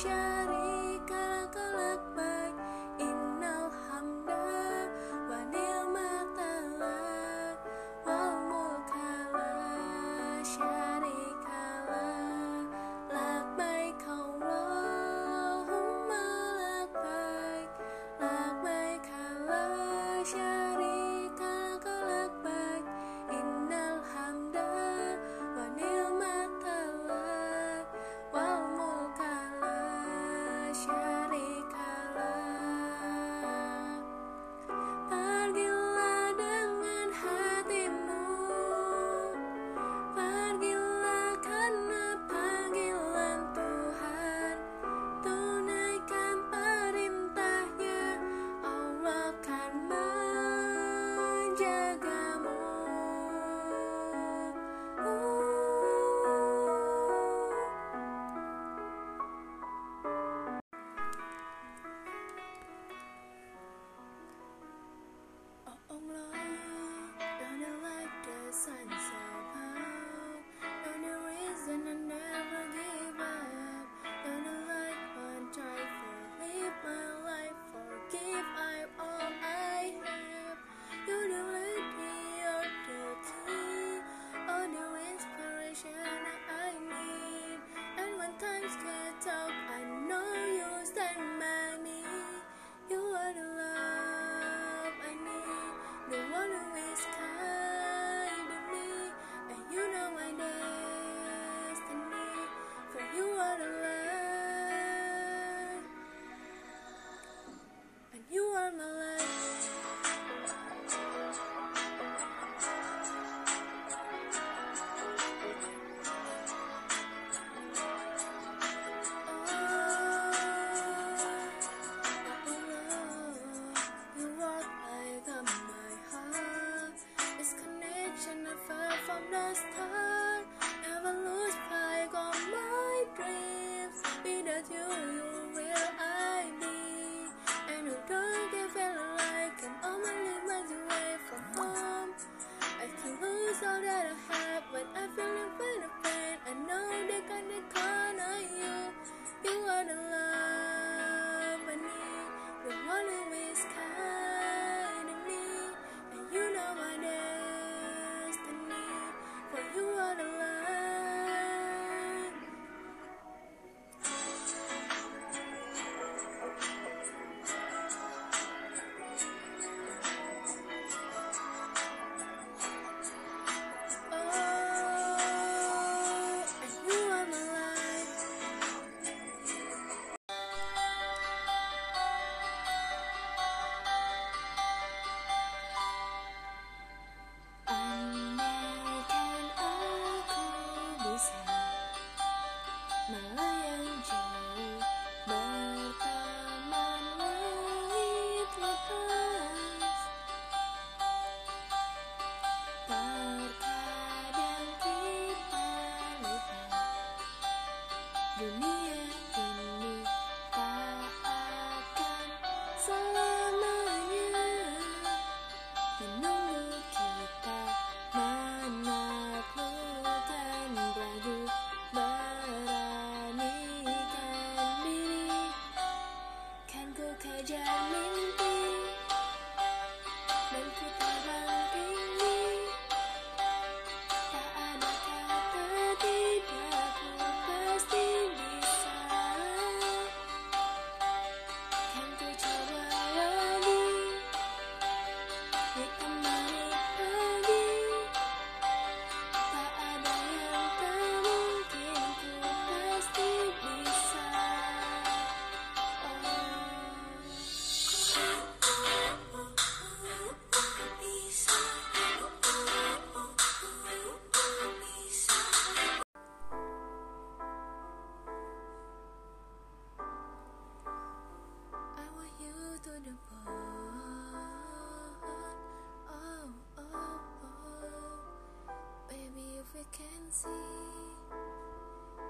syarika lakalak baik innal hamda wa ni'mata wal mulka la syarika lak baik Allahumma lak baik lak baik la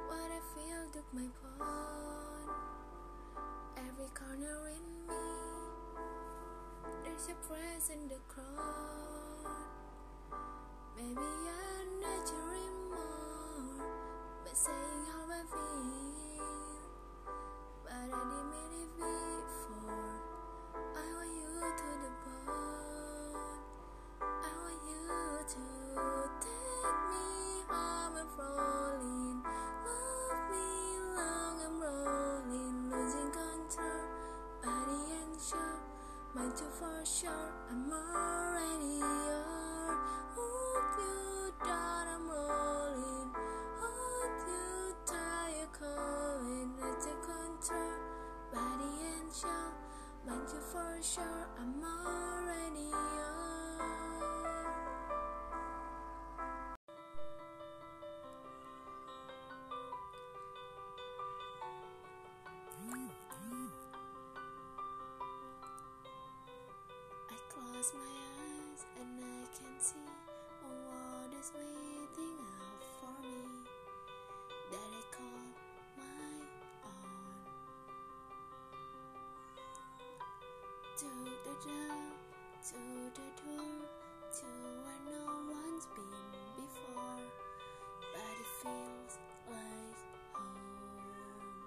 what I feel took my part. Every corner in me, there's a press in the crowd. Maybe I'm not your anymore, but saying how I feel. But I didn't mean it before. I want you to the bone. I'm already yours. Hold you down, I'm rolling. Hold you tight, you're calling. Let's take control, body and show. Mind you for sure, I'm already yours. To the to where no one's been before, but it feels like home.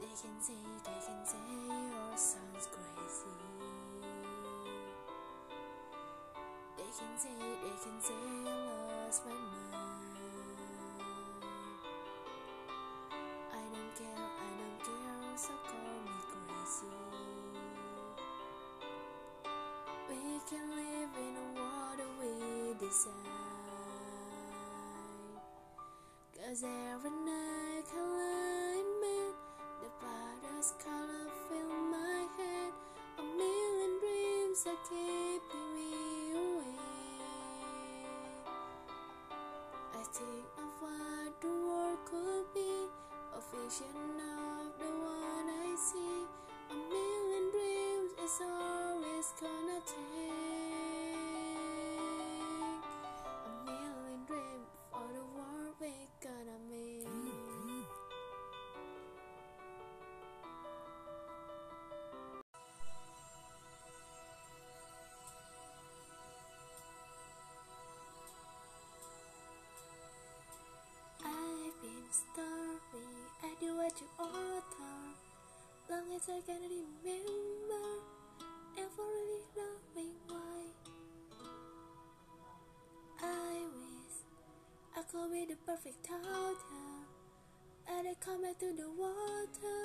They can say, they can say your sounds crazy. They can say, they can say I we decide. Cause every night alignment, the brightest color fill my head. A million dreams are keeping Long I can remember, never really knowing why. I wish I could be the perfect daughter, but I come back to the water,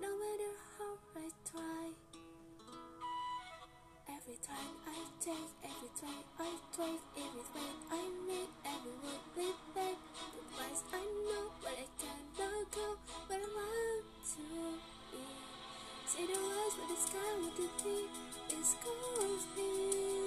no matter how I try. Every time I take, every time I try, every time I make, every word lead back the place I know, but I cannot go where I want to be. See the lights with the sky with the deep is calls me,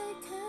I guess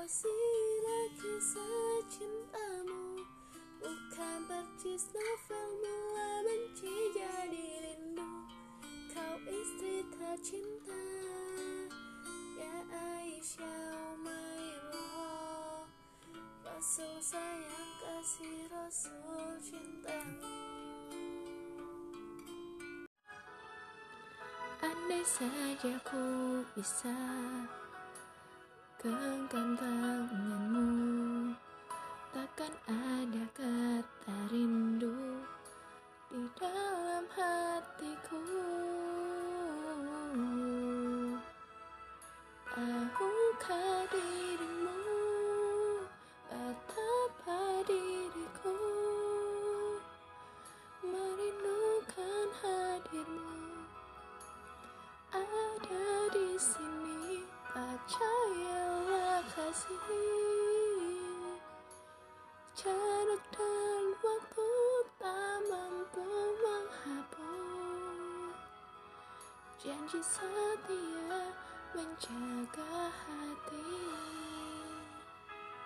kasihlah kisah cintamu. Bukan percis novelmu benci jadi rindu. Kau istri tercinta Ya Aisyah Umayyah Rasul sayang kasih Rasul cintamu. Andai saja ku bisa genggam tanganmu Takkan ada kata rindu di dalam hatiku. Tahukah dirimu janji setia menjaga hati